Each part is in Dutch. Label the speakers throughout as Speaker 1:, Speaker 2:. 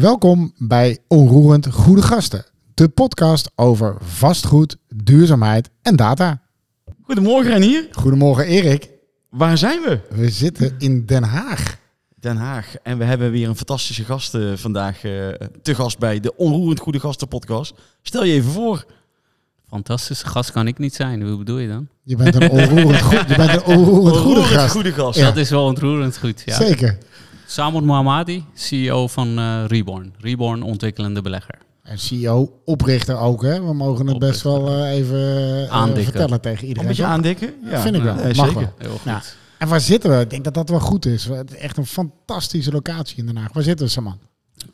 Speaker 1: Welkom bij Onroerend Goede Gasten, de podcast over vastgoed, duurzaamheid en data.
Speaker 2: Goedemorgen Renier.
Speaker 1: Goedemorgen Erik,
Speaker 2: Waar zijn we?
Speaker 1: we zitten in Den Haag.
Speaker 2: Den Haag. En we hebben weer een fantastische gast eh, vandaag eh, te gast bij de Onroerend Goede Gasten podcast. Stel je even voor.
Speaker 3: Fantastische gast kan ik niet zijn. Hoe bedoel je dan?
Speaker 1: Je bent een onroerend, goed, je bent een onroerend goede gast.
Speaker 2: goede gast.
Speaker 1: Ja.
Speaker 3: Dat is wel ontroerend goed. Ja.
Speaker 1: Zeker.
Speaker 3: Samon Mohammadi, CEO van eh, Reborn. Reborn ontwikkelende belegger.
Speaker 1: En CEO, oprichter ook, hè? We mogen het best wel eh, even
Speaker 3: Aandikken.
Speaker 1: vertellen tegen
Speaker 2: Een
Speaker 1: iedereen.
Speaker 2: beetje
Speaker 1: toch?
Speaker 2: aandikken? Ja.
Speaker 1: Vind ik wel.
Speaker 2: Ja,
Speaker 1: Mag
Speaker 2: zeker.
Speaker 1: wel.
Speaker 3: Heel goed.
Speaker 1: Ja. En waar zitten we? Ik denk dat dat wel goed is. Het is Echt een fantastische locatie in Den Haag. Waar zitten we, Saman?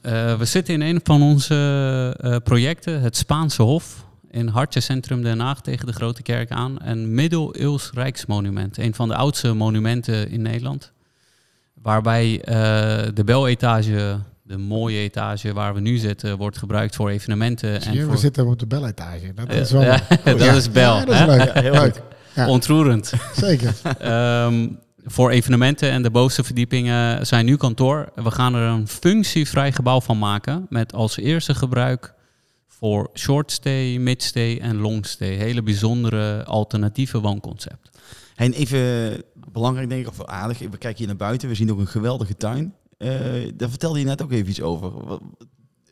Speaker 3: Eh, we zitten in een van onze eh, projecten, het Spaanse Hof. In Hartje-centrum Den Haag tegen de Grote Kerk aan. Een middeleeuws rijksmonument. Een van de oudste monumenten in Nederland. Waarbij eh, de beletage, de mooie etage waar we nu zitten, wordt gebruikt voor evenementen.
Speaker 1: Zie je,
Speaker 3: voor...
Speaker 1: we zitten op de beletage. Dat is wel
Speaker 3: ja, dat is bel.
Speaker 1: Ja, dat is
Speaker 3: hè?
Speaker 1: leuk.
Speaker 2: Ja, heel
Speaker 1: leuk.
Speaker 3: Ontroerend.
Speaker 1: Zeker.
Speaker 3: Ehm, voor evenementen en de bovenste verdiepingen zijn nu kantoor. We gaan er een functievrij gebouw van maken. Met als eerste gebruik voor short stay, mid stay en long stay. Hele bijzondere alternatieve woonconcept.
Speaker 2: En even belangrijk denk ik, of aardig, we kijken hier naar buiten. We zien ook een geweldige tuin. Eh, daar vertelde je net ook even iets over. Wat-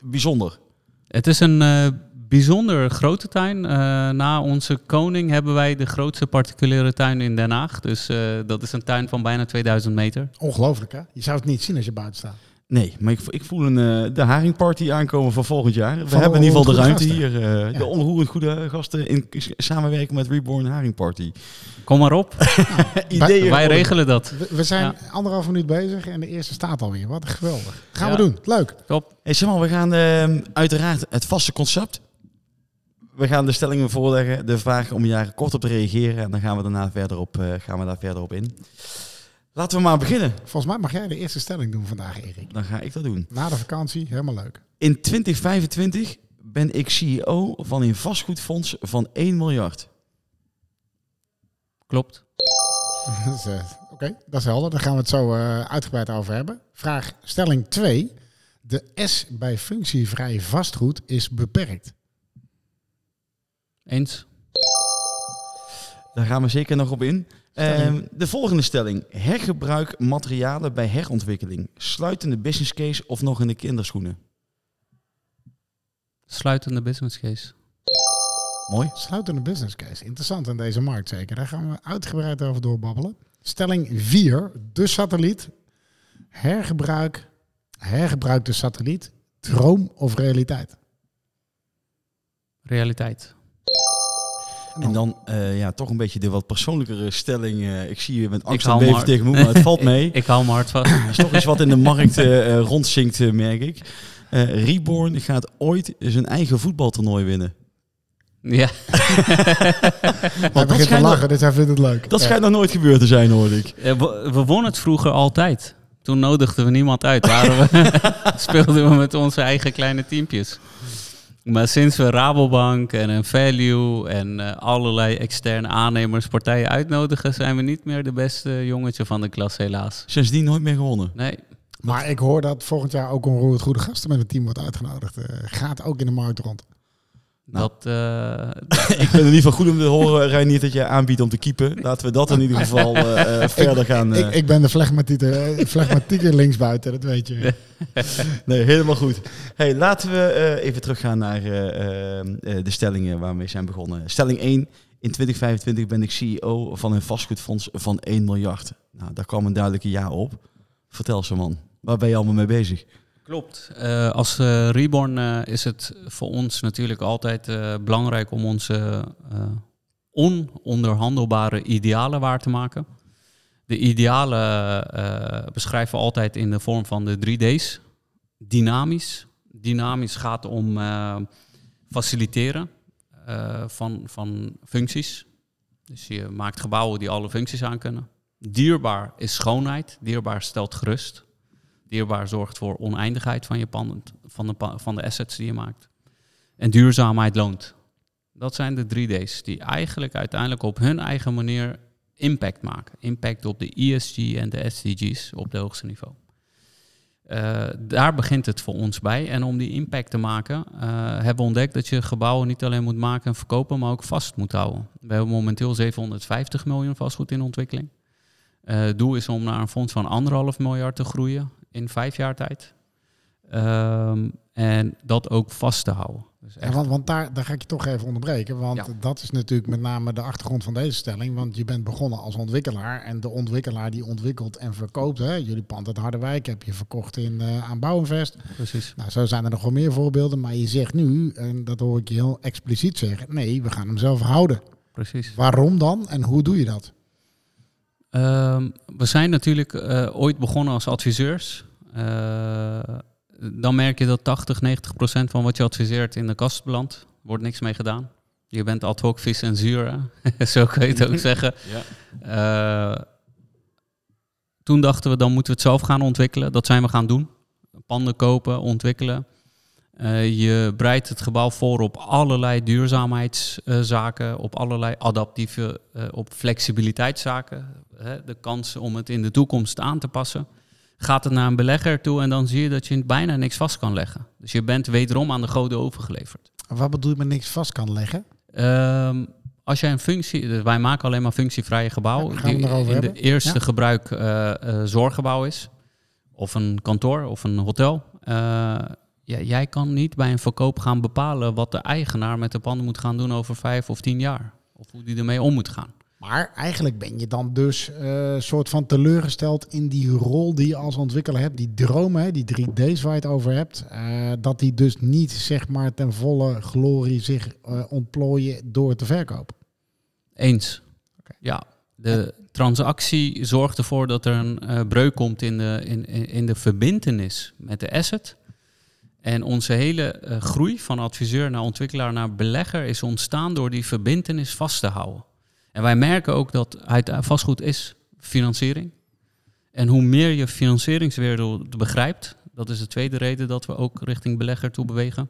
Speaker 2: Bijzonder.
Speaker 3: Het is een eh, bijzonder grote tuin. Eh, na onze koning hebben wij de grootste particuliere tuin in Den Haag. Dus eh, dat is een tuin van bijna 2000 meter.
Speaker 1: Ongelooflijk, hè? Je zou het niet zien als je buiten staat.
Speaker 2: Nee, maar ik, ik voel een, eh, de haringparty aankomen voor volgend jaar. We
Speaker 1: Van
Speaker 2: hebben in ieder geval de ruimte hier. eh,
Speaker 1: Ja.
Speaker 2: De onroerend goede gasten in samenwerking met Reborn Haringparty.
Speaker 3: Kom maar op,
Speaker 2: Ideeën.
Speaker 3: wij
Speaker 2: gewoon.
Speaker 3: regelen dat.
Speaker 1: We, we zijn
Speaker 3: Ja.
Speaker 1: anderhalf minuut bezig en de eerste staat alweer. Wat geweldig. Gaan
Speaker 3: Ja.
Speaker 1: we doen. Leuk.
Speaker 3: Top.
Speaker 2: Hey Samal, we gaan eh, uiteraard het vaste concept. We gaan de stellingen voorleggen, de vraag om je daar kort op te reageren. En dan gaan we daarna verder op, eh, gaan we daar verder op in. Laten we maar beginnen.
Speaker 1: Volgens mij mag jij de eerste stelling doen vandaag, Erik.
Speaker 2: Dan ga ik dat doen.
Speaker 1: Na de vakantie, helemaal leuk.
Speaker 2: In 2025 ben ik CEO van een vastgoedfonds van 1 miljard.
Speaker 3: Klopt.
Speaker 1: Eh, Oké, dat is helder. Daar gaan we het zo eh, uitgebreid over hebben. Vraag stelling 2. De S bij functievrij vastgoed is beperkt.
Speaker 3: Eens.
Speaker 2: Daar gaan we zeker nog op in. Ehm, de volgende stelling. Hergebruik materialen bij herontwikkeling. Sluitende business case of nog in de kinderschoenen?
Speaker 3: Sluitende business case.
Speaker 2: Mooi.
Speaker 1: Sluitende business case. Interessant in deze markt zeker. Daar gaan we uitgebreid over doorbabbelen. Stelling 4. De satelliet. Hergebruik. Hergebruik de satelliet. Droom of realiteit?
Speaker 3: Realiteit.
Speaker 2: En dan eh, ja, toch een beetje de wat persoonlijkere stelling. eh, ik zie je met angst en
Speaker 3: hou
Speaker 2: beven
Speaker 3: maar-
Speaker 2: tegen me, maar het valt mee.
Speaker 3: Ik, ik hou me hard vast.
Speaker 2: Er is toch iets wat in de markt eh, eh, rondzinkt, merk ik. Eh, Reborn gaat ooit zijn eigen voetbaltoernooi winnen.
Speaker 3: ja.
Speaker 1: Hij begint te lachen, dus hij vindt het leuk.
Speaker 2: Dat
Speaker 1: Ja.
Speaker 2: schijnt nog nooit gebeurd te zijn, hoorde ik.
Speaker 3: We, we wonnen het vroeger altijd. Toen nodigden we niemand uit. Waren we, speelden we met onze eigen kleine teampjes. Maar sinds we Rabobank en een Value en eh, allerlei externe aannemers, partijen uitnodigen, zijn we niet meer de beste jongetje van de klas, helaas.
Speaker 2: Sindsdien nooit meer gewonnen.
Speaker 3: Nee,
Speaker 1: Maar ik hoor dat volgend jaar ook een roerend goede gasten met het team wordt uitgenodigd. Eh, gaat ook in de markt rond.
Speaker 2: Nou.
Speaker 3: dat, eh,
Speaker 2: Ik ben in ieder geval goed om te horen, Reinier, dat je aanbiedt om te keepen. Laten we dat in ieder geval eh, eh, verder gaan. eh.
Speaker 1: Ik, ik ben de flegmatieke, linksbuiten, dat weet je.
Speaker 2: Nee, helemaal goed. Hey, laten we eh, even teruggaan naar eh, eh, eh, de stellingen waarmee we zijn begonnen. Stelling 1. In 2025 ben ik CEO van een vastgoedfonds van 1 miljard. Nou, daar kwam een duidelijke ja op. Vertel ze man, waar ben je allemaal mee bezig?
Speaker 3: Klopt. Eh, als eh, Reborn eh, is het voor ons natuurlijk altijd belangrijk om onze ononderhandelbare idealen waar te maken. De idealen beschrijven we altijd in de vorm van de 3D's. Dynamisch. Dynamisch gaat om faciliteren van, van functies. Dus je maakt gebouwen die alle functies aankunnen. Dierbaar is schoonheid. Dierbaar stelt gerust. Dierbaar zorgt voor oneindigheid van, je pand, van, de, van de assets die je maakt. En duurzaamheid loont. Dat zijn de 3D's die eigenlijk uiteindelijk op hun eigen manier impact maken. Impact op de ESG en de SDG's op het hoogste niveau. Eh, daar begint het voor ons bij. En om die impact te maken, eh, hebben we ontdekt dat je gebouwen niet alleen moet maken en verkopen, maar ook vast moet houden. We hebben momenteel 750 miljoen vastgoed in ontwikkeling. Eh, het doel is om naar een fonds van anderhalf miljard te groeien in vijf jaar tijd. Ehm, en dat ook vast te houden. Dus
Speaker 1: Ja,
Speaker 3: echt,
Speaker 1: want want daar, daar ga ik je toch even onderbreken. Want
Speaker 3: Ja.
Speaker 1: dat is natuurlijk met name de achtergrond van deze stelling. Want je bent begonnen als ontwikkelaar. En de ontwikkelaar die ontwikkelt en verkoopt. Hè, jullie pand uit Harderwijk heb je verkocht in, eh, aan Bouwinvest.
Speaker 3: precies.
Speaker 1: Nou, zo zijn er nog wel meer voorbeelden. Maar je zegt nu, en dat hoor ik je heel expliciet zeggen. Nee, we gaan hem zelf houden.
Speaker 3: precies.
Speaker 1: Waarom dan en hoe doe je dat?
Speaker 3: Ehm, we zijn natuurlijk eh, ooit begonnen als adviseurs. Eh, dan merk je dat 80, 90 procent van wat je adviseert in de kast belandt. Wordt niks mee gedaan. Je bent ad hoc vis en zuur, zo kan je het ook zeggen.
Speaker 2: Ja.
Speaker 3: Eh, toen dachten we, dan moeten we het zelf gaan ontwikkelen. Dat zijn we gaan doen. Panden kopen, ontwikkelen. Je breidt het gebouw voor op allerlei duurzaamheidszaken, op allerlei adaptieve, op flexibiliteitszaken. Hè, de kans om het in de toekomst aan te passen. Gaat het naar een belegger toe en dan zie je dat je bijna niks vast kan leggen. Dus je bent wederom aan de goden overgeleverd.
Speaker 1: Wat bedoel je met niks vast kan leggen?
Speaker 3: Ehm, als jij een functie, dus wij maken alleen maar functievrije gebouwen.
Speaker 1: Ja,
Speaker 3: die in de
Speaker 1: hebben.
Speaker 3: eerste
Speaker 1: Ja.
Speaker 3: gebruik eh, eh, zorggebouw is, of een kantoor of een hotel. Eh, ja, jij kan niet bij een verkoop gaan bepalen wat de eigenaar met de panden moet gaan doen over vijf of tien jaar. Of hoe die ermee om moet gaan.
Speaker 1: Maar eigenlijk ben je dan dus een soort van teleurgesteld in die rol die je als ontwikkelaar hebt. Die dromen, die 3D's waar je het over hebt. eh, dat die dus niet zeg maar ten volle glorie zich eh, ontplooien door te verkopen.
Speaker 3: Eens. Ja, de transactie zorgt ervoor dat er een eh, breuk komt in de, in, in de verbintenis met de asset. En onze hele eh, groei van adviseur naar ontwikkelaar naar belegger is ontstaan door die verbintenis vast te houden. En wij merken ook dat vastgoed is financiering. En hoe meer je financieringswereld begrijpt, dat is de tweede reden dat we ook richting belegger toe bewegen.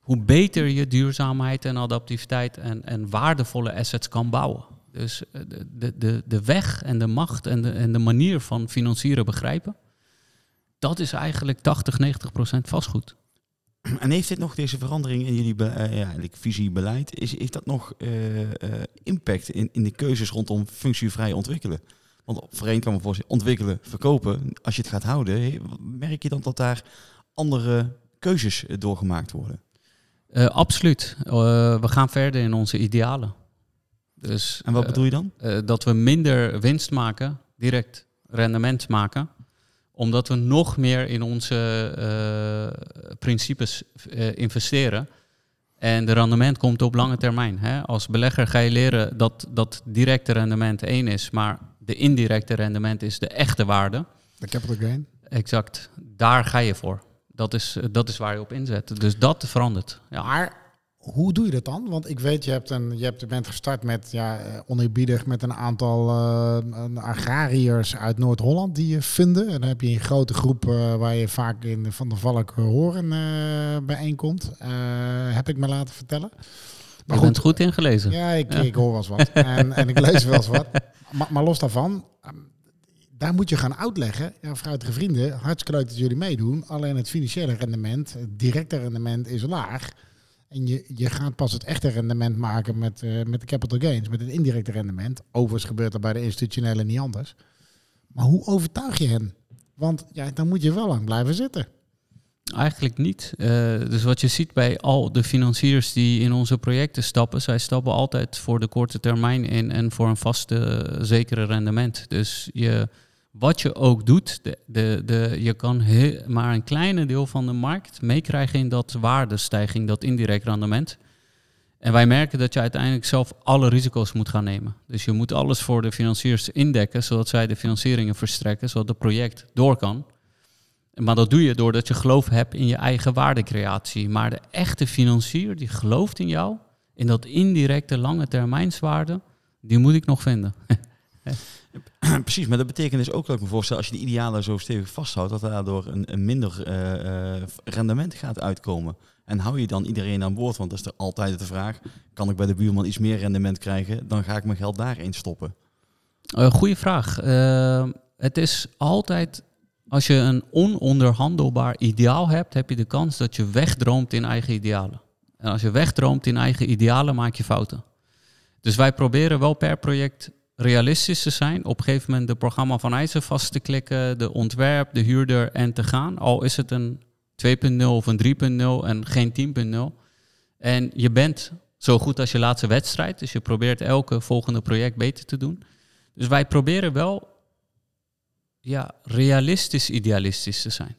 Speaker 3: Hoe beter je duurzaamheid en adaptiviteit en, en waardevolle assets kan bouwen. Dus eh, de, de, de, de weg en de macht en de, en de manier van financieren begrijpen. Dat is eigenlijk 80, 90 procent vastgoed.
Speaker 2: En heeft dit nog, deze verandering in jullie eh, ja, visie, beleid, is, heeft dat nog eh, eh, impact in, in de keuzes rondom functievrij ontwikkelen? Want voorheen kan me voorstellen, ontwikkelen, verkopen, als je het gaat houden, merk je dan dat daar andere keuzes doorgemaakt worden?
Speaker 3: Absoluut. We gaan verder in onze idealen. Dus,
Speaker 2: En wat bedoel je dan?
Speaker 3: dat we minder winst maken, direct rendement maken, omdat we nog meer in onze eh, principes eh, investeren. En de rendement komt op lange termijn. Hè? Als belegger ga je leren dat dat directe rendement één is, maar de indirecte rendement is de echte waarde.
Speaker 1: De capital gain.
Speaker 3: Exact, daar ga je voor. Dat is, dat is waar je op inzet. Dus dat verandert. Ja.
Speaker 1: Maar hoe doe je dat dan? Want ik weet, je, hebt een, je, hebt, je bent gestart met, ja, eh, oneerbiedig met een aantal eh, agrariërs uit Noord-Holland die je vinden. En dan heb je een grote groep eh, waar je vaak in Van der Valk Horen bijeenkomt. Heb ik me laten vertellen.
Speaker 3: Je bent goed ingelezen.
Speaker 1: Ja, ik,
Speaker 3: Ja.
Speaker 1: ik hoor wel eens wat. En, en ik lees wel eens wat. Maar, maar los daarvan, ehm, daar moet je gaan uitleggen. Ja, fruitige vrienden, hartstikke leuk dat jullie meedoen. Alleen het financiële rendement, het directe rendement is laag. En je, je gaat pas het echte rendement maken met, eh, met de capital gains, met het indirecte rendement. Overigens gebeurt dat bij de institutionele niet anders. Maar hoe overtuig je hen? Want ja, dan moet je wel lang blijven zitten.
Speaker 3: Eigenlijk niet. Eh, dus wat je ziet bij al de financiers die in onze projecten stappen, zij stappen altijd voor de korte termijn in en voor een vaste, zekere rendement. Dus je, wat je ook doet, de, de, de, je kan maar een kleine deel van de markt meekrijgen in dat waardestijging, dat indirect rendement. En wij merken dat je uiteindelijk zelf alle risico's moet gaan nemen. Dus je moet alles voor de financiers indekken, zodat zij de financieringen verstrekken, zodat het project door kan. Maar dat doe je doordat je geloof hebt in je eigen waardecreatie. Maar de echte financier die gelooft in jou, in dat indirecte lange termijnswaarde, die moet ik nog vinden.
Speaker 2: Precies, maar dat betekent dus ook dat ik me voorstel, als je de idealen zo stevig vasthoudt, dat daardoor een, een minder eh, eh, rendement gaat uitkomen. En hou je dan iedereen aan boord? Want dat is er altijd de vraag, kan ik bij de buurman iets meer rendement krijgen, dan ga ik mijn geld daarin stoppen.
Speaker 3: Uh, goeie vraag. Het is altijd Als je een ononderhandelbaar ideaal hebt, heb je de kans dat je wegdroomt in eigen idealen. En als je wegdroomt in eigen idealen, maak je fouten. Dus wij proberen wel per project realistisch te zijn. Op een gegeven moment de programma van eisen vast te klikken, de ontwerp, de huurder en te gaan. Al is het een 2.0 of een 3.0 en geen 10.0. En je bent zo goed als je laatste wedstrijd. Dus je probeert elke volgende project beter te doen. Dus wij proberen wel ja, realistisch idealistisch te zijn.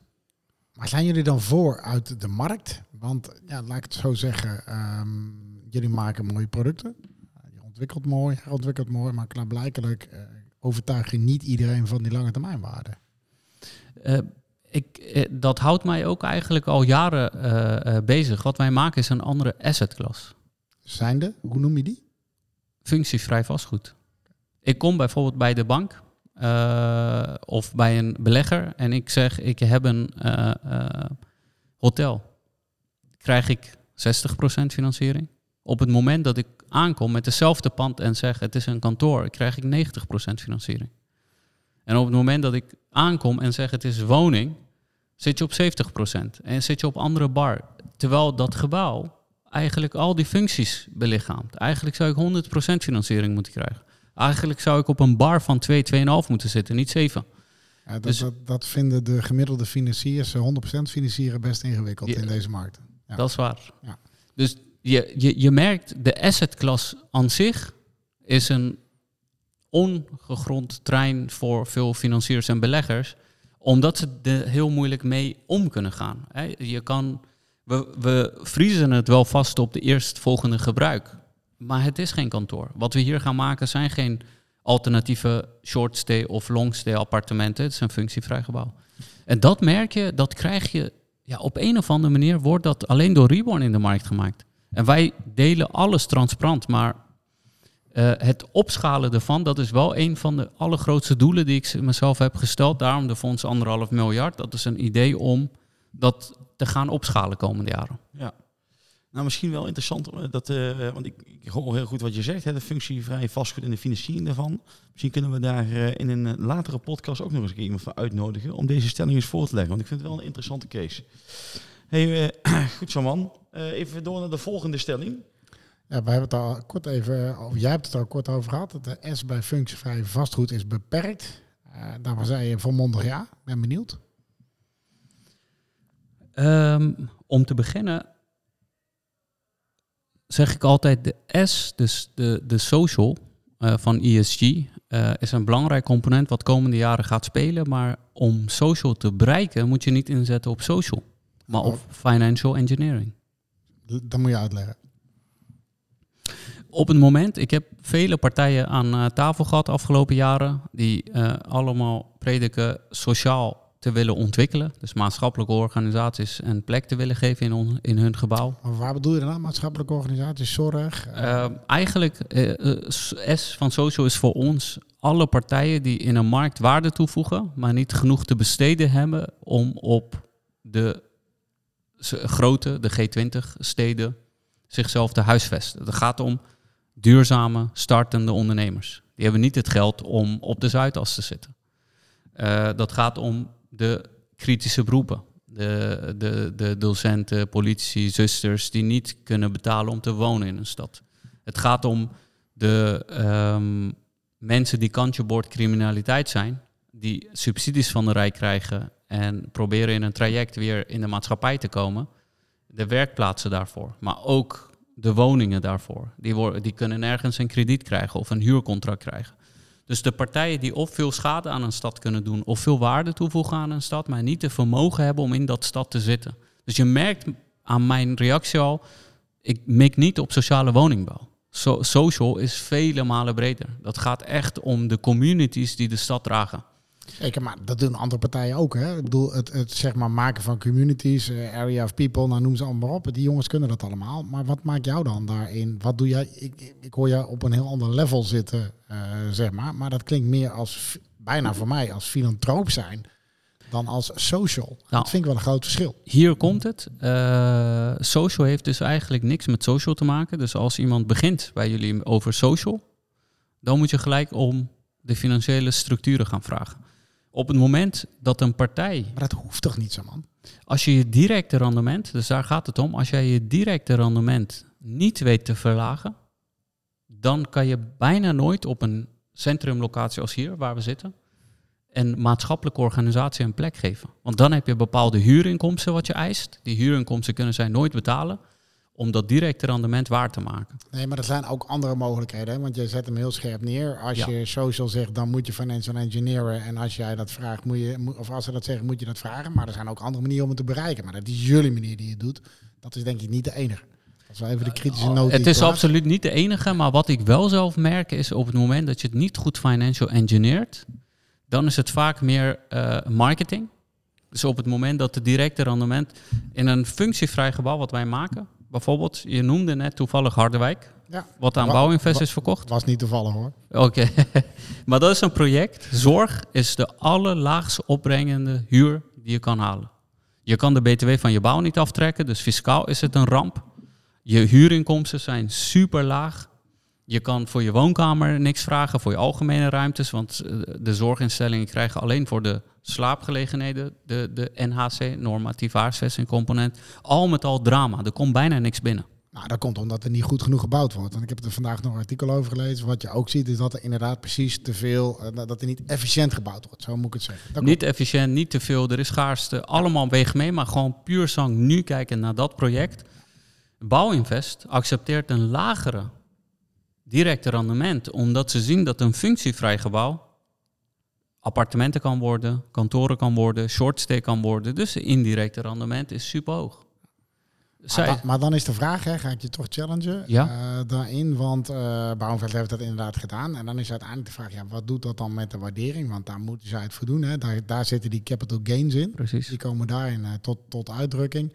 Speaker 1: Maar zijn jullie dan voor uit de markt? Want ja, laat ik het zo zeggen, ehm, jullie maken mooie producten. Ontwikkelt mooi, ontwikkelt mooi, maar klaarblijkelijk uh, overtuig je niet iedereen van die lange termijnwaarde.
Speaker 3: Uh, ik, eh, dat houdt mij ook eigenlijk al jaren bezig. Wat wij maken is een andere asset class.
Speaker 1: Zijnde, hoe noem je die?
Speaker 3: Functievrij vastgoed. Ik kom bijvoorbeeld bij de bank of bij een belegger en ik zeg ik heb een hotel. Krijg ik 60% financiering. Op het moment dat ik aankom met dezelfde pand en zeg het is een kantoor, krijg ik 90% financiering. En op het moment dat ik aankom en zeg het is woning, zit je op 70% en zit je op andere bar. Terwijl dat gebouw eigenlijk al die functies belichaamt. Eigenlijk zou ik 100% financiering moeten krijgen. Eigenlijk zou ik op een bar van 2, 2,5 moeten zitten, niet 7.
Speaker 1: Ja, dat, dus, dat, dat, vinden de gemiddelde financiers, 100% financieren, best ingewikkeld in deze markt.
Speaker 3: Ja. Dat is waar. Ja. Dus je, je, je merkt, de asset class aan zich is een ongegrond trein voor veel financiers en beleggers, omdat ze er heel moeilijk mee om kunnen gaan. Je kan, we, we vriezen het wel vast op de eerstvolgende gebruik. Maar het is geen kantoor. Wat we hier gaan maken zijn geen alternatieve short stay of long stay appartementen. Het is een functievrij gebouw. En dat merk je, dat krijg je ja, op een of andere manier wordt dat alleen door Reborn in de markt gemaakt. En wij delen alles transparant, maar uh, het opschalen ervan, dat is wel een van de allergrootste doelen die ik mezelf heb gesteld. Daarom de fonds anderhalf miljard. Dat is een idee om dat te gaan opschalen komende jaren.
Speaker 2: Ja. Nou, misschien wel interessant, eh, dat, uh, want ik, ik hoor heel goed wat je zegt, hè, de functievrij vastgoed en de financiering daarvan. Misschien kunnen we daar in een latere podcast ook nog eens een keer iemand voor uitnodigen om deze stelling eens voor te leggen. Want ik vind het wel een interessante case. Hey, uh, goed zo man. even door naar de volgende stelling.
Speaker 1: Ja, we hebben het al kort even, of jij hebt het al kort over gehad. Dat de S bij functievrij vastgoed is beperkt. daarvan zei je volmondig ja. Ben benieuwd.
Speaker 3: Um, om te beginnen zeg ik altijd, de S, dus de, de social uh, van ESG, uh, is een belangrijk component wat komende jaren gaat spelen. Maar om social te bereiken moet je niet inzetten op social, maar op financial engineering.
Speaker 1: Dat moet je uitleggen.
Speaker 3: Op het moment, ik heb vele partijen aan uh, tafel gehad de afgelopen jaren, die allemaal prediken sociaal te willen ontwikkelen. Dus maatschappelijke organisaties een plek te willen geven in, in hun gebouw.
Speaker 1: Maar waar bedoel je dan? Maatschappelijke organisaties, zorg?
Speaker 3: Uh, eigenlijk, S van Social is voor ons alle partijen die in een markt waarde toevoegen, maar niet genoeg te besteden hebben om op de grote, de G20-steden, zichzelf te huisvesten. Het gaat om duurzame, startende ondernemers. Die hebben niet het geld om op de Zuidas te zitten. Uh, dat gaat om de kritische beroepen. De, de, de docenten, politici, zusters die niet kunnen betalen om te wonen in een stad. Het gaat om de um, mensen die kantjebord criminaliteit zijn, die subsidies van de Rijk krijgen en proberen in een traject weer in de maatschappij te komen. De werkplaatsen daarvoor, maar ook de woningen daarvoor. Die, worden, die kunnen nergens een krediet krijgen of een huurcontract krijgen. Dus de partijen die of veel schade aan een stad kunnen doen of veel waarde toevoegen aan een stad, maar niet de vermogen hebben om in dat stad te zitten. Dus je merkt aan mijn reactie al, ik mik niet op sociale woningbouw. social is vele malen breder. Dat gaat echt om de communities die de stad dragen.
Speaker 1: Zeker, maar dat doen andere partijen ook. Hè? Ik bedoel, het, het zeg maar maken van communities, uh, area of people, nou noem ze allemaal op. Die jongens kunnen dat allemaal. Maar wat maakt jou dan daarin? Wat doe jij? Ik, ik hoor je op een heel ander level zitten, uh, zeg maar. Maar dat klinkt meer als, bijna voor mij, als filantroop zijn dan als social. Nou, dat vind ik wel een groot verschil.
Speaker 3: Hier komt het. Uh, social heeft dus eigenlijk niks met social te maken. Dus als iemand begint bij jullie over social, dan moet je gelijk om de financiële structuren gaan vragen. Op het moment dat een partij,
Speaker 1: Maar dat hoeft toch niet zo, man?
Speaker 3: als je je directe rendement, dus daar gaat het om, als jij je directe rendement niet weet te verlagen, dan kan je bijna nooit op een centrumlocatie als hier, waar we zitten, een maatschappelijke organisatie een plek geven. Want dan heb je bepaalde huurinkomsten wat je eist. Die huurinkomsten kunnen zij nooit betalen om dat directe rendement waar te maken.
Speaker 1: Nee, maar er zijn ook andere mogelijkheden. Hè? Want je zet hem heel scherp neer. Als
Speaker 3: Ja.
Speaker 1: je social zegt, dan moet je financial engineeren. En als jij dat vraagt, moet je, of als ze dat zeggen, moet je dat vragen. Maar er zijn ook andere manieren om het te bereiken. Maar dat is jullie manier die je doet. Dat is denk ik niet de enige. Dat is wel even de kritische noot.
Speaker 3: Het is absoluut niet de enige, maar wat ik wel zelf merk is op het moment dat je het niet goed financial engineert, dan is het vaak meer eh, marketing. Dus op het moment dat de directe rendement in een functievrij gebouw wat wij maken, bijvoorbeeld, je noemde net toevallig Harderwijk,
Speaker 1: Ja,
Speaker 3: wat aan Bouwinvest is verkocht.
Speaker 1: was niet toevallig hoor.
Speaker 3: Oké, maar dat is een project. Zorg is de allerlaagst opbrengende huur die je kan halen. Je kan de BTW van je bouw niet aftrekken, dus fiscaal is het een ramp. Je huurinkomsten zijn super laag. Je kan voor je woonkamer niks vragen, voor je algemene ruimtes, want eh, de zorginstellingen krijgen alleen voor de slaapgelegenheden de, de NHC, normatief huisvesting component. Al met al drama, er komt bijna niks binnen.
Speaker 1: Nou, dat komt omdat er niet goed genoeg gebouwd wordt. En ik heb er vandaag nog een artikel over gelezen. Wat je ook ziet, is dat er inderdaad precies te veel, eh, dat er niet efficiënt gebouwd wordt. Zo moet ik het zeggen. Dat
Speaker 3: Niet efficiënt, niet te veel, er is schaarste. Allemaal weeg mee, maar gewoon puur zang nu kijken naar dat project. Bouwinvest accepteert een lagere directe rendement, omdat ze zien dat een functievrij gebouw appartementen kan worden, kantoren kan worden, shortstay kan worden. Dus de indirecte rendement is super hoog.
Speaker 1: Maar,
Speaker 3: Zij,
Speaker 1: da- maar dan is de vraag, hè, ga ik je toch challengen
Speaker 3: Ja.
Speaker 1: eh, daarin? Want eh Bouwenveld heeft dat inderdaad gedaan. En dan is uiteindelijk de vraag, ja, wat doet dat dan met de waardering? Want daar moeten zij het voor doen. Hè? Daar, daar zitten die capital gains in.
Speaker 3: precies.
Speaker 1: Die komen daarin eh, tot, tot uitdrukking.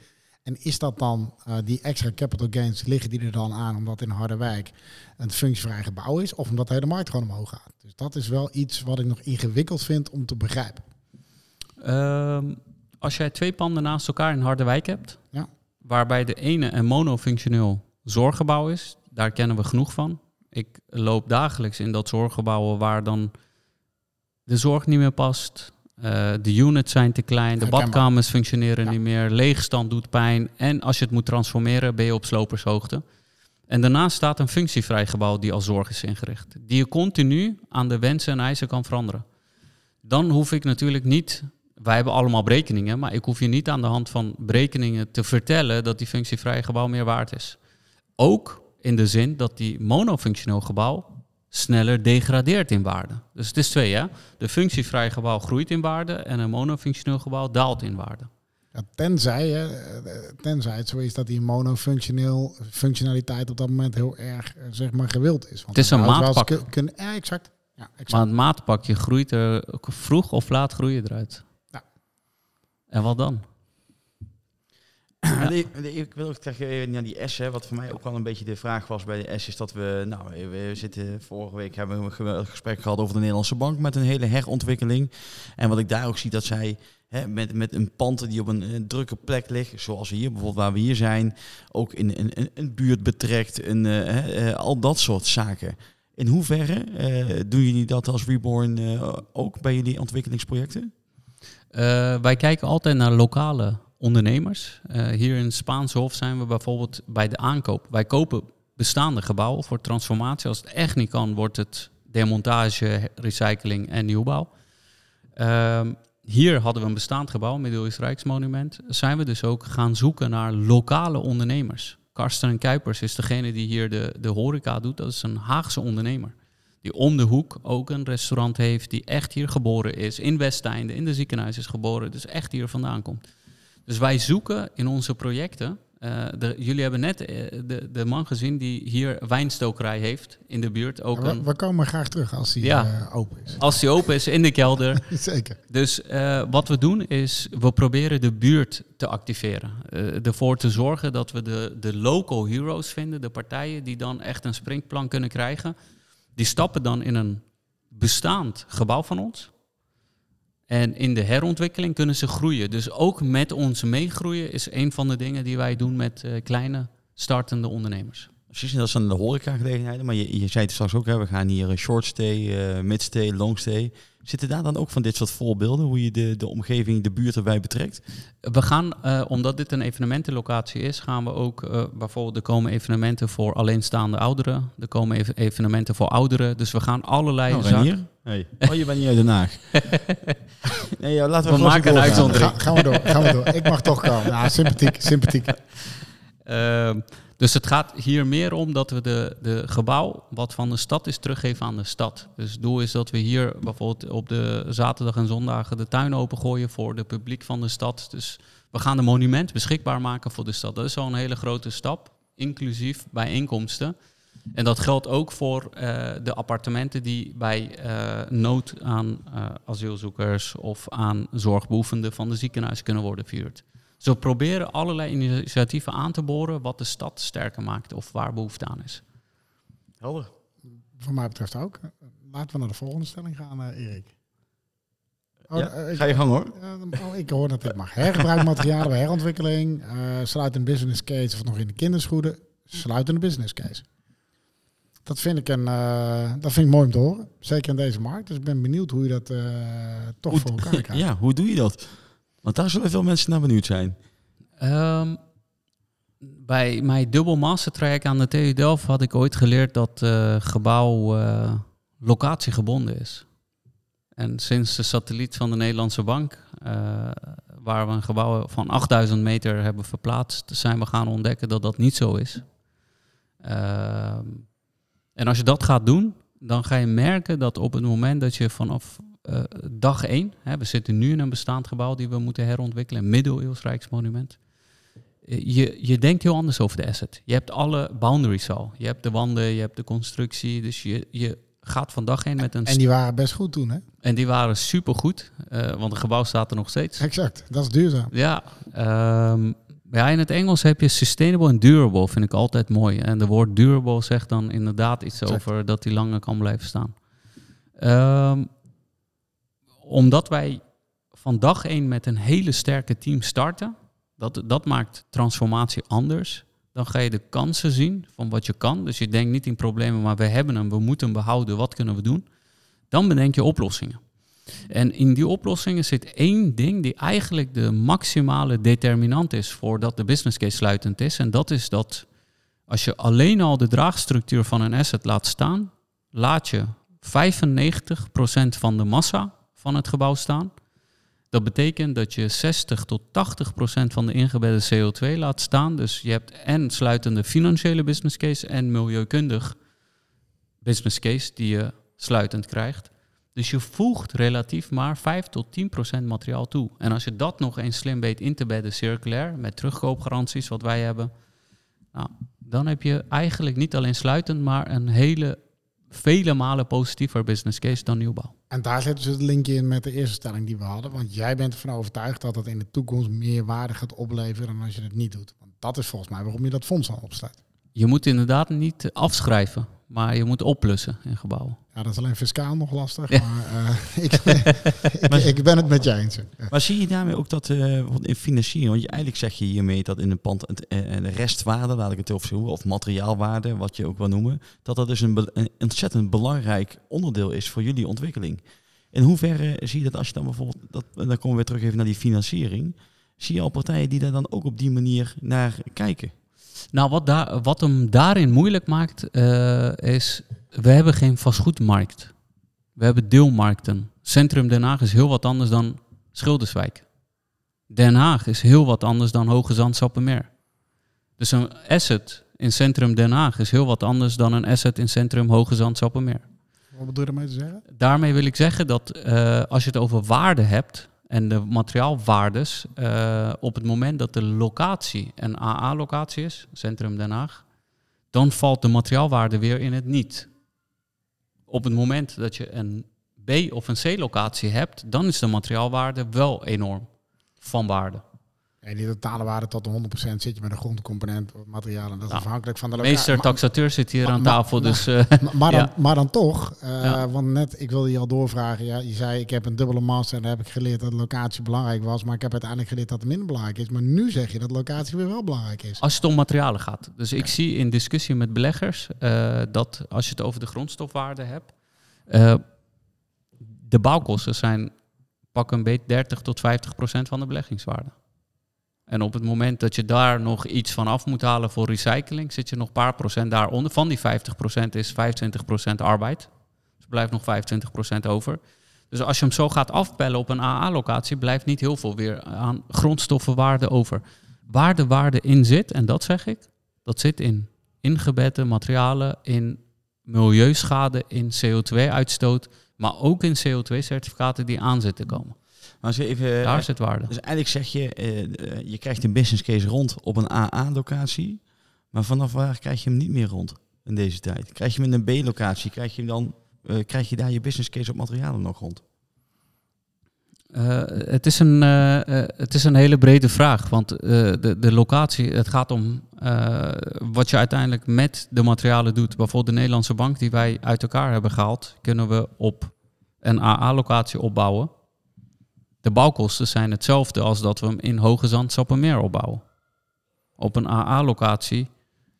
Speaker 1: En is dat dan, eh, die extra capital gains, liggen die er dan aan omdat in Harderwijk een functievrij gebouw is? Of omdat de hele markt gewoon omhoog gaat? Dus dat is wel iets wat ik nog ingewikkeld vind om te begrijpen.
Speaker 3: Ehm, als jij twee panden naast elkaar in Harderwijk hebt,
Speaker 1: Ja.
Speaker 3: waarbij de ene een monofunctioneel zorggebouw is, daar kennen we genoeg van. Ik loop dagelijks in dat zorggebouwen waar dan de zorg niet meer past. Eh, de units zijn te klein, de badkamers functioneren
Speaker 1: Ja.
Speaker 3: niet meer, leegstand doet pijn. En als je het moet transformeren, ben je op slopershoogte. En daarnaast staat een functievrij gebouw die als zorg is ingericht. Die je continu aan de wensen en eisen kan veranderen. Dan hoef ik natuurlijk niet, wij hebben allemaal berekeningen, maar ik hoef je niet aan de hand van berekeningen te vertellen dat die functievrij gebouw meer waard is. Ook in de zin dat die monofunctioneel gebouw sneller degradeert in waarde. Dus het is twee, hè? De functievrij gebouw groeit in waarde en een monofunctioneel gebouw daalt in waarde.
Speaker 1: Ja, tenzij, hè, tenzij het zo is dat die monofunctioneel functionaliteit op dat moment heel erg eh, zeg maar gewild is. Want
Speaker 3: Het is een maatpak.
Speaker 1: kun- ja, exact. Ja, exact.
Speaker 3: Maar het maatpakje groeit er vroeg of laat groeien eruit.
Speaker 1: Ja.
Speaker 3: En wat dan?
Speaker 2: Ik wil ook even naar die S, wat voor mij ook wel een beetje de vraag was bij de S, is dat we, nou, we zitten vorige week hebben we een gesprek gehad over de Nederlandse bank met een hele herontwikkeling. En wat ik daar ook zie, dat zij met, met een pand die op een, drukke plek ligt, zoals hier bijvoorbeeld waar we hier zijn, ook in een, buurt betrekt, een, eh, eh, al dat soort zaken. In hoeverre eh, doen jullie dat als Reborn ook bij jullie ontwikkelingsprojecten?
Speaker 3: Wij kijken altijd naar lokale ondernemers. Eh, hier in Spaanse Hof zijn we bijvoorbeeld bij de aankoop. Wij kopen bestaande gebouwen voor transformatie. Als het echt niet kan, wordt het demontage, recycling en nieuwbouw. Ehm, hier hadden we een bestaand gebouw, Middeleeuws Rijksmonument. Zijn we dus ook gaan zoeken naar lokale ondernemers. Karsten en Kuipers is degene die hier de, de horeca doet. Dat is een Haagse ondernemer. Die om de hoek ook een restaurant heeft. Die echt hier geboren is. In Westeinde, in de ziekenhuis is geboren. Dus echt hier vandaan komt. Dus wij zoeken in onze projecten. eh, de, jullie hebben net eh, de, de man gezien die hier wijnstokerij heeft in de buurt. Ook
Speaker 1: we,
Speaker 3: een,
Speaker 1: we komen graag terug als die
Speaker 3: Ja.
Speaker 1: eh, open is.
Speaker 3: als die open is in de kelder.
Speaker 1: Zeker.
Speaker 3: Dus wat we doen is, we proberen de buurt te activeren. Ervoor te zorgen dat we de, de local heroes vinden, de partijen die dan echt een springplan kunnen krijgen. Die stappen dan in een bestaand gebouw van ons. En in de herontwikkeling kunnen ze groeien. Dus ook met ons meegroeien is een van de dingen die wij doen met eh, kleine startende ondernemers.
Speaker 2: Precies, dat zijn de horecagelegenheden. Maar je, je zei het straks ook, hè, we gaan hier een short stay, eh, mid stay, long stay. Zitten daar dan ook van dit soort voorbeelden, hoe je de, de omgeving, de buurt erbij betrekt?
Speaker 3: We gaan, eh, omdat dit een evenementenlocatie is, gaan we ook eh, bijvoorbeeld, er komen evenementen voor alleenstaande ouderen, er komen ev- evenementen voor ouderen, dus we gaan allerlei
Speaker 2: Nou,
Speaker 3: zaken.
Speaker 2: Hey. Oh, je bent niet uit Den Haag. nee, ja, laten we,
Speaker 3: We maken een uitzondering.
Speaker 1: Ga, gaan we door, gaan we door. Ik mag toch komen. Ja, sympathiek, sympathiek.
Speaker 3: Ehm, dus het gaat hier meer om dat we de, de gebouw wat van de stad is teruggeven aan de stad. Dus het doel is dat we hier bijvoorbeeld op de zaterdag en zondagen de tuin opengooien voor het publiek van de stad. Dus we gaan de monument beschikbaar maken voor de stad. Dat is al een hele grote stap, inclusief bijeenkomsten. En dat geldt ook voor eh, de appartementen die bij eh, nood aan eh, asielzoekers of aan zorgbehoevenden van de ziekenhuis kunnen worden verhuurd. We proberen allerlei initiatieven aan te boren wat de stad sterker maakt of waar behoefte aan is.
Speaker 2: Helder.
Speaker 1: Voor mij betreft ook. Laten we naar de volgende stelling gaan, eh, Erik. Oh,
Speaker 2: Ja,
Speaker 1: eh, ik-
Speaker 2: ga je gang hoor.
Speaker 1: Ja, dan- oh, ik hoor dat dit mag. Hergebruikmaterialen bij herontwikkeling. eh sluit een business case of nog in de kinderschoenen. Sluit een business case. Dat vind ik een, eh, dat vind ik mooi om te horen. Zeker in deze markt. Dus ik ben benieuwd hoe je dat eh, toch
Speaker 2: Hoe-
Speaker 1: voor elkaar krijgt.
Speaker 2: Ja, hoe doe je dat? Want daar zullen veel mensen naar benieuwd zijn.
Speaker 3: Ehm, bij mijn dubbel mastertraject aan de TU Delft had ik ooit geleerd dat eh gebouw eh, locatiegebonden is. En sinds de satelliet van de Nederlandse Bank, eh, waar we een gebouw van 8000 meter hebben verplaatst, zijn we gaan ontdekken dat dat niet zo is. Ehm, en als je dat gaat doen, dan ga je merken dat op het moment dat je vanaf eh, dag één, hè, we zitten nu in een bestaand gebouw die we moeten herontwikkelen, een middeleeuws rijksmonument. Eh, Je, je denkt heel anders over de asset. Je hebt alle boundaries al. Je hebt de wanden, je hebt de constructie. Dus je, je gaat van dag één met een...
Speaker 1: En die waren best goed toen, hè?
Speaker 3: En die waren supergoed, eh want het gebouw staat er nog steeds.
Speaker 1: Exact. Dat is duurzaam.
Speaker 3: Ja, ehm, ja, in het Engels heb je sustainable en durable, vind ik altijd mooi. En de woord durable zegt dan inderdaad iets
Speaker 1: Exact.
Speaker 3: over dat die langer kan blijven staan. Ehm, omdat wij van dag één met een hele sterke team starten, dat, dat maakt transformatie anders. Dan ga je de kansen zien van wat je kan. Dus je denkt niet in problemen, maar we hebben hem, we moeten hem behouden, wat kunnen we doen? Dan bedenk je oplossingen. En in die oplossingen zit één ding die eigenlijk de maximale determinant is voordat de business case sluitend is. En dat is dat als je alleen al de draagstructuur van een asset laat staan, laat je 95% van de massa van het gebouw staan. Dat betekent dat je 60 tot 80 procent van de ingebedde CO2 laat staan. Dus je hebt en sluitende financiële business case en milieukundig business case die je sluitend krijgt. Dus je voegt relatief maar 5 tot 10 procent materiaal toe. En als je dat nog eens slim weet in te bedden circulair, met terugkoopgaranties wat wij hebben, nou, dan heb je eigenlijk niet alleen sluitend, maar een hele vele malen positiever business case dan nieuwbouw.
Speaker 1: En daar zit dus het linkje in met de eerste stelling die we hadden. Want jij bent ervan overtuigd dat het in de toekomst meer waarde gaat opleveren dan als je het niet doet. Want dat is volgens mij waarom je dat fonds al opstaat.
Speaker 3: Je moet inderdaad niet afschrijven, maar je moet oplussen in gebouwen.
Speaker 1: Ja, dat is alleen fiscaal nog lastig.
Speaker 3: Ja.
Speaker 1: Maar eh, ik, ik, ik ben het met je eens.
Speaker 2: Maar zie je daarmee ook dat eh, in financiering, want je, eigenlijk zeg je hiermee dat in een pand het, eh, de restwaarde, laat ik het over zeggen, of materiaalwaarde, wat je ook wil noemen, dat dat dus een, ontzettend belangrijk onderdeel is voor jullie ontwikkeling. In hoeverre zie je dat als je dan bijvoorbeeld, dat, en dan komen we weer terug even naar die financiering, zie je al partijen die daar dan ook op die manier naar kijken?
Speaker 3: Nou, wat, daar, wat hem daarin moeilijk maakt, eh, is we hebben geen vastgoedmarkt. We hebben deelmarkten. Centrum Den Haag is heel wat anders dan Schilderswijk. Den Haag is heel wat anders dan Hoge Zand Sappemeer. Dus een asset in Centrum Den Haag is heel wat anders dan een asset in Centrum Hoge Zand Sappemeer.
Speaker 1: Wat bedoel je ermee te zeggen?
Speaker 3: Daarmee wil ik zeggen dat eh, als je het over waarde hebt en de materiaalwaardes, eh, op het moment dat de locatie een AA-locatie is, Centrum Den Haag, dan valt de materiaalwaarde weer in het niet. Op het moment dat je een B- of een C-locatie hebt, dan is de materiaalwaarde wel enorm van waarde.
Speaker 1: En die totale waarde tot de 100% zit je met een grondcomponent, materiaal. En dat is
Speaker 3: Nou,
Speaker 1: afhankelijk van de locatie.
Speaker 3: Meester taxateur zit hier
Speaker 1: maar-
Speaker 3: aan tafel,
Speaker 1: maar-
Speaker 3: dus eh,
Speaker 1: Maar, maar, dan,
Speaker 3: Ja.
Speaker 1: maar dan toch, eh,
Speaker 3: Ja.
Speaker 1: want net, ik wilde je al doorvragen. Ja, je zei, ik heb een dubbele master en daar heb ik geleerd dat locatie belangrijk was. Maar ik heb uiteindelijk geleerd dat het minder belangrijk is. Maar nu zeg je dat locatie weer wel belangrijk is.
Speaker 3: Als het om materialen gaat. Dus ik zie in discussie met beleggers eh, dat als je het over de grondstofwaarde hebt, eh, de bouwkosten zijn pak een beetje 30 tot 50 procent van de beleggingswaarde. En op het moment dat je daar nog iets van af moet halen voor recycling, zit je nog een paar procent daaronder. Van die 50 procent is 25 procent arbeid. Dus er blijft nog 25 procent over. Dus als je hem zo gaat afpellen op een AA-locatie, blijft niet heel veel weer aan grondstoffenwaarde over. Waar de waarde in zit, en dat zeg ik, dat zit in ingebedde materialen, in milieuschade, in CO2-uitstoot, maar ook in CO2-certificaten die aan zitten komen.
Speaker 2: Maar als je even,
Speaker 3: Daar zit waarde.
Speaker 2: dus eigenlijk zeg je, eh, eh, je krijgt een business case rond op een AA-locatie, maar vanaf waar krijg je hem niet meer rond in deze tijd? Krijg je hem in een B-locatie, krijg je hem dan, eh, krijg je daar je business case op materialen nog rond?
Speaker 3: Eh, het, is een, eh, eh, het is een hele brede vraag, want eh, de, de locatie, het gaat om eh, wat je uiteindelijk met de materialen doet. Bijvoorbeeld de Nederlandse bank die wij uit elkaar hebben gehaald, kunnen we op een AA-locatie opbouwen. De bouwkosten zijn hetzelfde als dat we hem in Hoge Zand Sappemeer opbouwen. Op een AA-locatie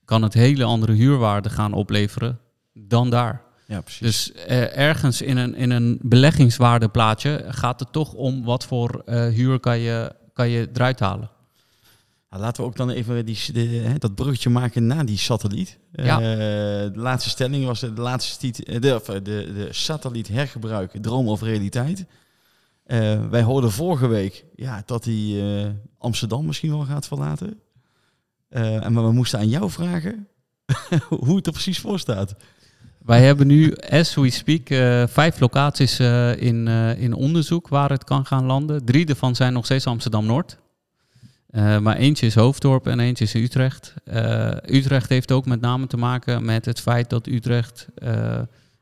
Speaker 3: kan het hele andere huurwaarde gaan opleveren dan daar.
Speaker 2: Ja, precies.
Speaker 3: Dus eh, ergens in een, in een beleggingswaardeplaatje gaat het toch om wat voor eh, huur kan je, kan je eruit halen.
Speaker 2: Nou, laten we ook dan even die, de, hè, dat bruggetje maken naar die satelliet.
Speaker 3: Ja.
Speaker 2: Eh, de laatste stelling was de laatste stiet- de, de, de satelliet hergebruik, droom of realiteit. Eh, wij hoorden vorige week ja, dat hij eh, Amsterdam misschien wel gaat verlaten. Eh, maar we moesten aan jou vragen hoe het er precies voor staat.
Speaker 3: Wij hebben nu, as we speak, vijf locaties in, in onderzoek waar het kan gaan landen. Drie daarvan zijn nog steeds Amsterdam-Noord. Maar eentje is Hoofddorp en eentje is Utrecht. Utrecht heeft ook met name te maken met het feit dat Utrecht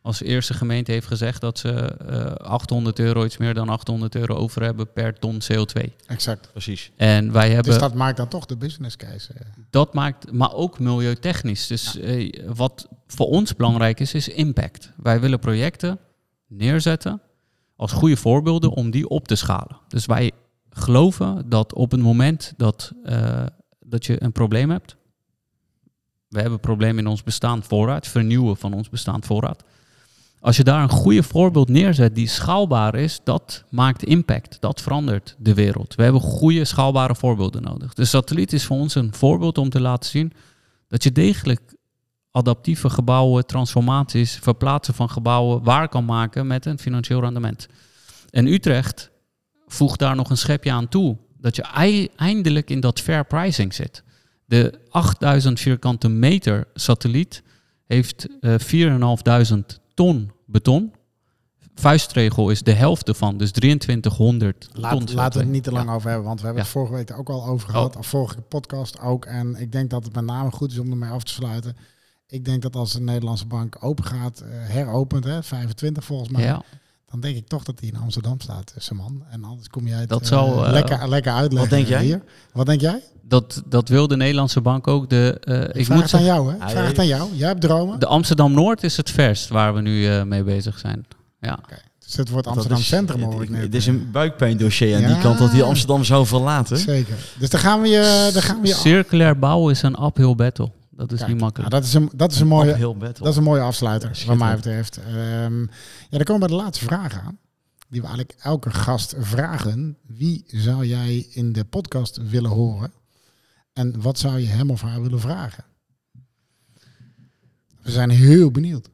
Speaker 3: als eerste gemeente heeft gezegd dat ze eh 800 euro, iets meer dan 800 euro over hebben per ton CO2.
Speaker 1: Exact.
Speaker 2: Precies.
Speaker 3: En wij hebben
Speaker 1: Dus dat maakt dan toch de business case. eh.
Speaker 3: dat maakt, maar ook milieutechnisch. Dus eh, wat voor ons belangrijk is, is impact. Wij willen projecten neerzetten als goede voorbeelden om die op te schalen. Dus wij geloven dat op het moment dat, eh, dat je een probleem hebt, we hebben problemen in ons bestaand voorraad, vernieuwen van ons bestaand voorraad. Als je daar een goede voorbeeld neerzet die schaalbaar is, dat maakt impact. Dat verandert de wereld. We hebben goede schaalbare voorbeelden nodig. De satelliet is voor ons een voorbeeld om te laten zien dat je degelijk adaptieve gebouwen, transformaties, verplaatsen van gebouwen waar kan maken met een financieel rendement. En Utrecht voegt daar nog een schepje aan toe. Dat je ei- eindelijk in dat fair pricing zit. De 8000 vierkante meter satelliet heeft eh 4500 ton beton. Vuistregel is de helft ervan, dus 2300 ton.
Speaker 1: Laat, laten we het
Speaker 3: CO2.
Speaker 1: niet te lang
Speaker 3: Ja.
Speaker 1: over hebben, want we hebben
Speaker 3: Ja.
Speaker 1: het vorige week ook al over gehad. Of vorige podcast ook. En ik denk dat het met name goed is om ermee af te sluiten. Ik denk dat als de Nederlandse bank open gaat, eh, heropent, hè, 25 volgens mij,
Speaker 3: Ja,
Speaker 1: dan denk ik toch dat hij in Amsterdam staat, tussen man. En anders kom je uit.
Speaker 3: Dat
Speaker 1: eh,
Speaker 3: zou, eh,
Speaker 1: lekker, lekker uitleggen.
Speaker 2: wat denk jij?
Speaker 1: Hier. Wat denk jij?
Speaker 3: Dat, dat wil de Nederlandse bank ook. De, eh,
Speaker 1: Ik,
Speaker 3: ik
Speaker 1: vraag
Speaker 3: moet
Speaker 1: het aan jou, hè? Ik vraag het aan jou. Jij hebt dromen.
Speaker 3: de Amsterdam-Noord is het verst waar we nu eh, mee bezig zijn. Ja.
Speaker 1: Dus het wordt Amsterdam
Speaker 2: is-
Speaker 1: Centrum,
Speaker 2: het-
Speaker 1: hoor ik
Speaker 2: het-
Speaker 1: net.
Speaker 2: Het is een buikpijndossier aan die kant dat hij Amsterdam zou verlaten.
Speaker 1: Zeker. Dus dan gaan we je... Dan gaan we je
Speaker 3: Circulair bouwen is een uphill battle. Dat is
Speaker 1: Kijk,
Speaker 3: niet makkelijk.
Speaker 1: nou, dat, is een, dat, is een mooie, dat is een mooie afsluiter,
Speaker 2: Ja,
Speaker 1: wat mij betreft. Ehm, ja, dan komen we bij de laatste vraag aan. Die we eigenlijk elke gast vragen. Wie zou jij in de podcast willen horen? En wat zou je hem of haar willen vragen? We zijn heel benieuwd.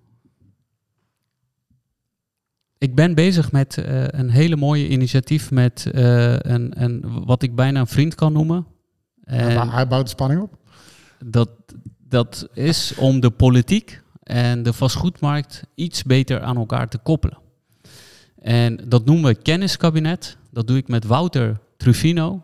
Speaker 3: Ik ben bezig met eh, een hele mooie initiatief met eh, een, een, wat ik bijna een vriend kan noemen. En
Speaker 1: Hij- Hij bouwt de spanning op.
Speaker 3: dat, dat is om de politiek en de vastgoedmarkt iets beter aan elkaar te koppelen. En dat noemen we kenniskabinet. Dat doe ik met Wouter Trufino.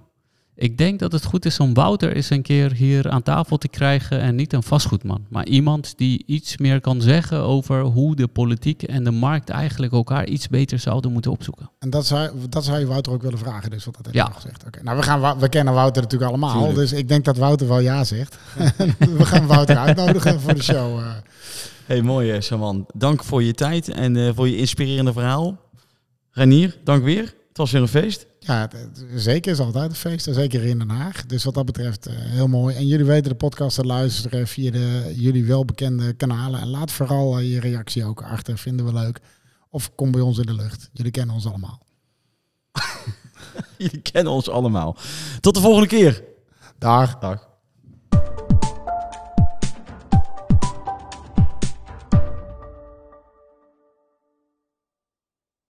Speaker 3: Ik denk dat het goed is om Wouter eens een keer hier aan tafel te krijgen en niet een vastgoedman, maar iemand die iets meer kan zeggen over hoe de politiek en de markt eigenlijk elkaar iets beter zouden moeten opzoeken.
Speaker 1: En dat zou, dat zou je Wouter ook willen vragen, dus wat dat je
Speaker 3: Ja.
Speaker 1: gezegd. Oké. Nou, we, gaan, we kennen Wouter natuurlijk allemaal,
Speaker 2: Tuurlijk.
Speaker 1: dus ik denk dat Wouter wel ja zegt. we gaan Wouter uitnodigen voor de show. eh.
Speaker 2: Hey, mooi eh, Saman. Dank voor je tijd en eh, voor je inspirerende verhaal. Renier, dank weer. Het was weer een feest.
Speaker 1: Ja, het- het- zeker is altijd een feest. en Zeker in Den Haag. Dus wat dat betreft eh, heel mooi. En jullie weten de podcast te luisteren via de jullie welbekende kanalen. En laat vooral eh, je reactie ook achter. Vinden we leuk Of kom bij ons in de lucht. Jullie kennen ons allemaal.
Speaker 2: Jullie kennen ons allemaal. Tot de volgende keer.
Speaker 1: Dag.
Speaker 2: Dag.